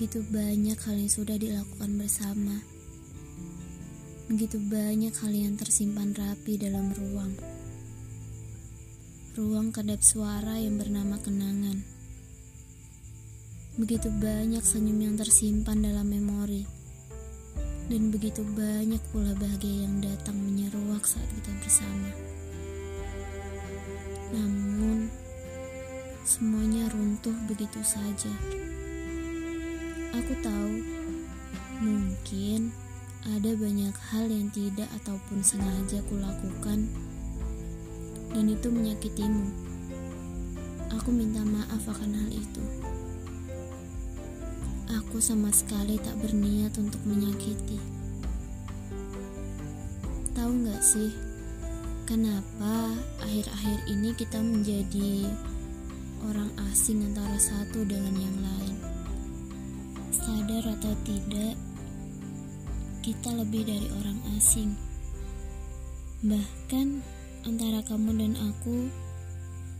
Begitu banyak hal yang sudah dilakukan bersama. Begitu banyak hal yang tersimpan rapi dalam ruang. Ruang kedap suara yang bernama kenangan. Begitu banyak senyum yang tersimpan dalam memori. Dan begitu banyak pula bahagia yang datang menyeruak saat kita bersama. Namun, semuanya runtuh begitu saja. Aku tahu, mungkin ada banyak hal yang tidak ataupun sengaja kulakukan, dan itu menyakitimu. Aku minta maaf akan hal itu. Aku sama sekali tak berniat untuk menyakiti. Tahu gak sih, kenapa akhir-akhir ini kita menjadi orang asing antara satu dengan yang lain? Sadar atau tidak, kita lebih dari orang asing. Bahkan antara kamu dan aku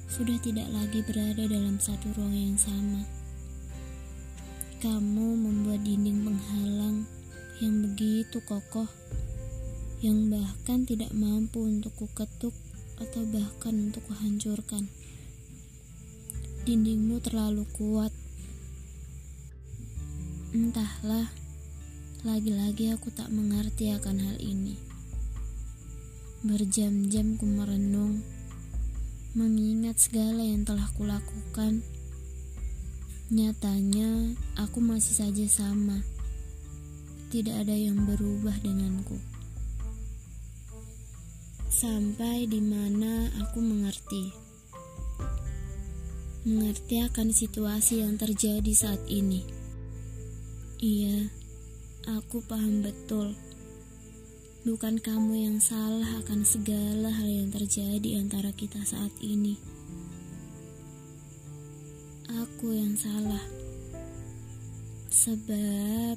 sudah tidak lagi berada dalam satu ruang yang sama. Kamu membuat dinding penghalang yang begitu kokoh, yang bahkan tidak mampu untuk kuketuk atau bahkan untuk kuhancurkan. Dindingmu terlalu kuat Entahlah, lagi-lagi aku tak mengerti akan hal ini. Berjam-jam ku merenung, mengingat segala yang telah kulakukan. Nyatanya, aku masih saja sama. Tidak ada yang berubah denganku. Sampai di mana aku mengerti. Mengerti akan situasi yang terjadi saat ini Iya, aku paham betul. Bukan kamu yang salah akan segala hal yang terjadi antara kita saat ini. Aku yang salah. Sebab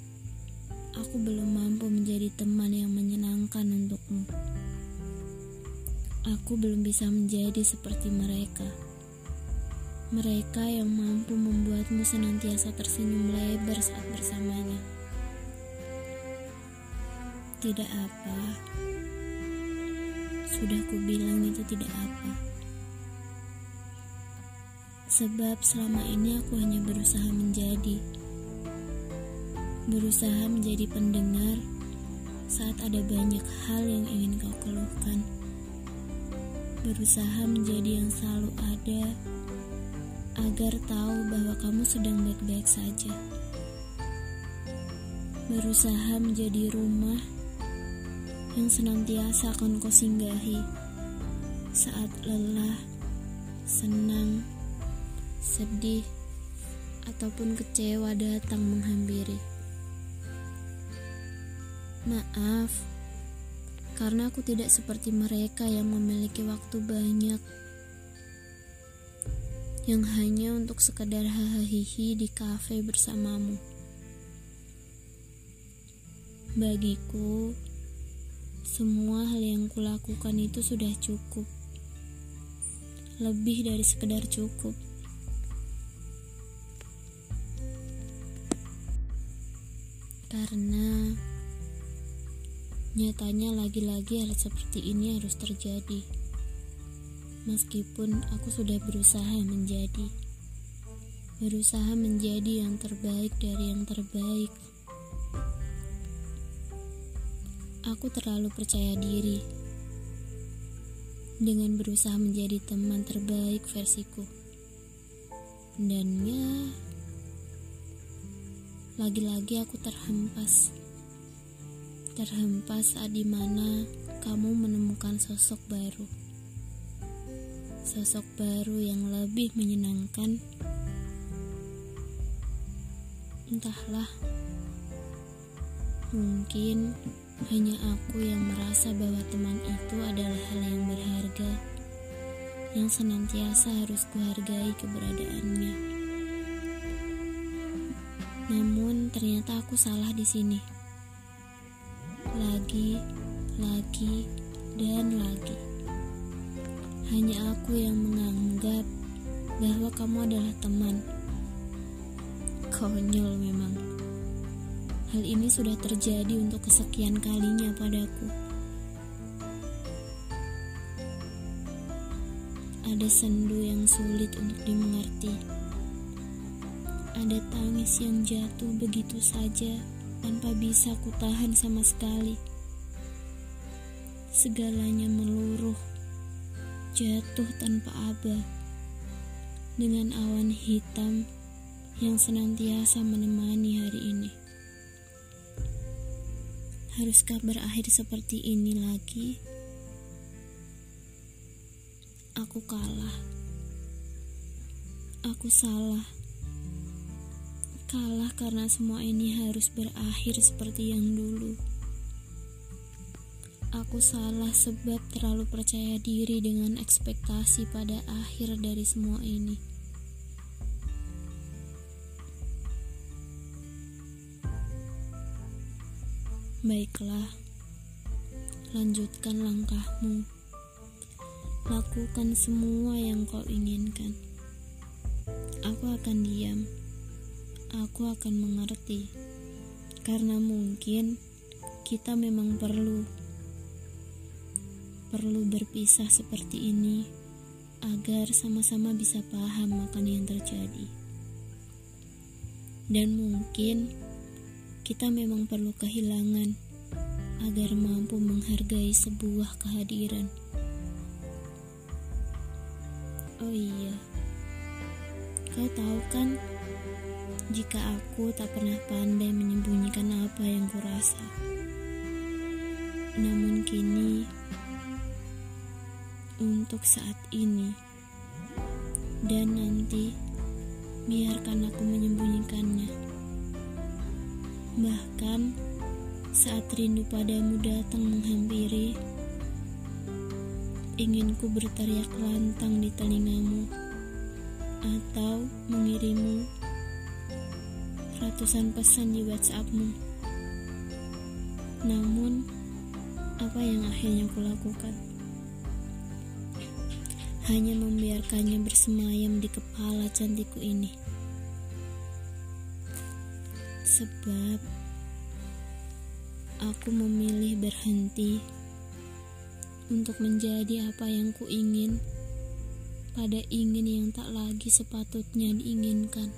aku belum mampu menjadi teman yang menyenangkan untukmu. Aku belum bisa menjadi seperti mereka. Mereka yang mampu membuatmu senantiasa tersenyum lebar saat bersamanya. Tidak apa. Sudah kubilang itu tidak apa. Sebab selama ini aku hanya berusaha menjadi berusaha menjadi pendengar saat ada banyak hal yang ingin kau keluhkan. Berusaha menjadi yang selalu ada agar tahu bahwa kamu sedang baik-baik saja. Berusaha menjadi rumah yang senantiasa akan kau singgahi saat lelah, senang, sedih, ataupun kecewa datang menghampiri. Maaf, karena aku tidak seperti mereka yang memiliki waktu banyak yang hanya untuk sekadar hahaha di kafe bersamamu. Bagiku, semua hal yang kulakukan itu sudah cukup. Lebih dari sekedar cukup. Karena nyatanya lagi-lagi hal seperti ini harus terjadi meskipun aku sudah berusaha menjadi berusaha menjadi yang terbaik dari yang terbaik. Aku terlalu percaya diri dengan berusaha menjadi teman terbaik versiku. Dan ya, lagi-lagi aku terhempas. Terhempas saat di mana kamu menemukan sosok baru sosok baru yang lebih menyenangkan. Entahlah, mungkin hanya aku yang merasa bahwa teman itu adalah hal yang berharga, yang senantiasa harus kuhargai keberadaannya. Namun ternyata aku salah di sini. Lagi, lagi, dan lagi. Hanya aku yang menganggap bahwa kamu adalah teman. Konyol memang. Hal ini sudah terjadi untuk kesekian kalinya padaku. Ada sendu yang sulit untuk dimengerti. Ada tangis yang jatuh begitu saja tanpa bisa kutahan sama sekali. Segalanya meluruh, jatuh tanpa aba, dengan awan hitam yang senantiasa menemani hari ini. Haruskah berakhir seperti ini lagi? Aku kalah. Aku salah. Kalah karena semua ini harus berakhir seperti yang dulu. Aku salah sebab terlalu percaya diri dengan ekspektasi pada akhir dari semua ini. Baiklah, lanjutkan langkahmu. Lakukan semua yang kau inginkan. Aku akan diam. Aku akan mengerti. Karena mungkin kita memang perlu perlu berpisah seperti ini agar sama-sama bisa paham akan yang terjadi. Dan mungkin kita memang perlu kehilangan agar mampu menghargai sebuah kehadiran. Oh iya, kau tahu kan, jika aku tak pernah pandai menyembunyikan apa yang kurasa. Namun kini, untuk saat ini dan nanti, biarkan aku menyembunyikannya. Bahkan saat rindu padamu datang menghampiri, inginku berteriak lantang di telingamu atau mengirimu ratusan pesan di WhatsAppmu. Namun, apa yang akhirnya kulakukan? Hanya membiarkannya bersemayam di kepala cantikku ini sebab aku memilih berhenti untuk menjadi apa yang ku ingin pada ingin yang tak lagi sepatutnya diinginkan.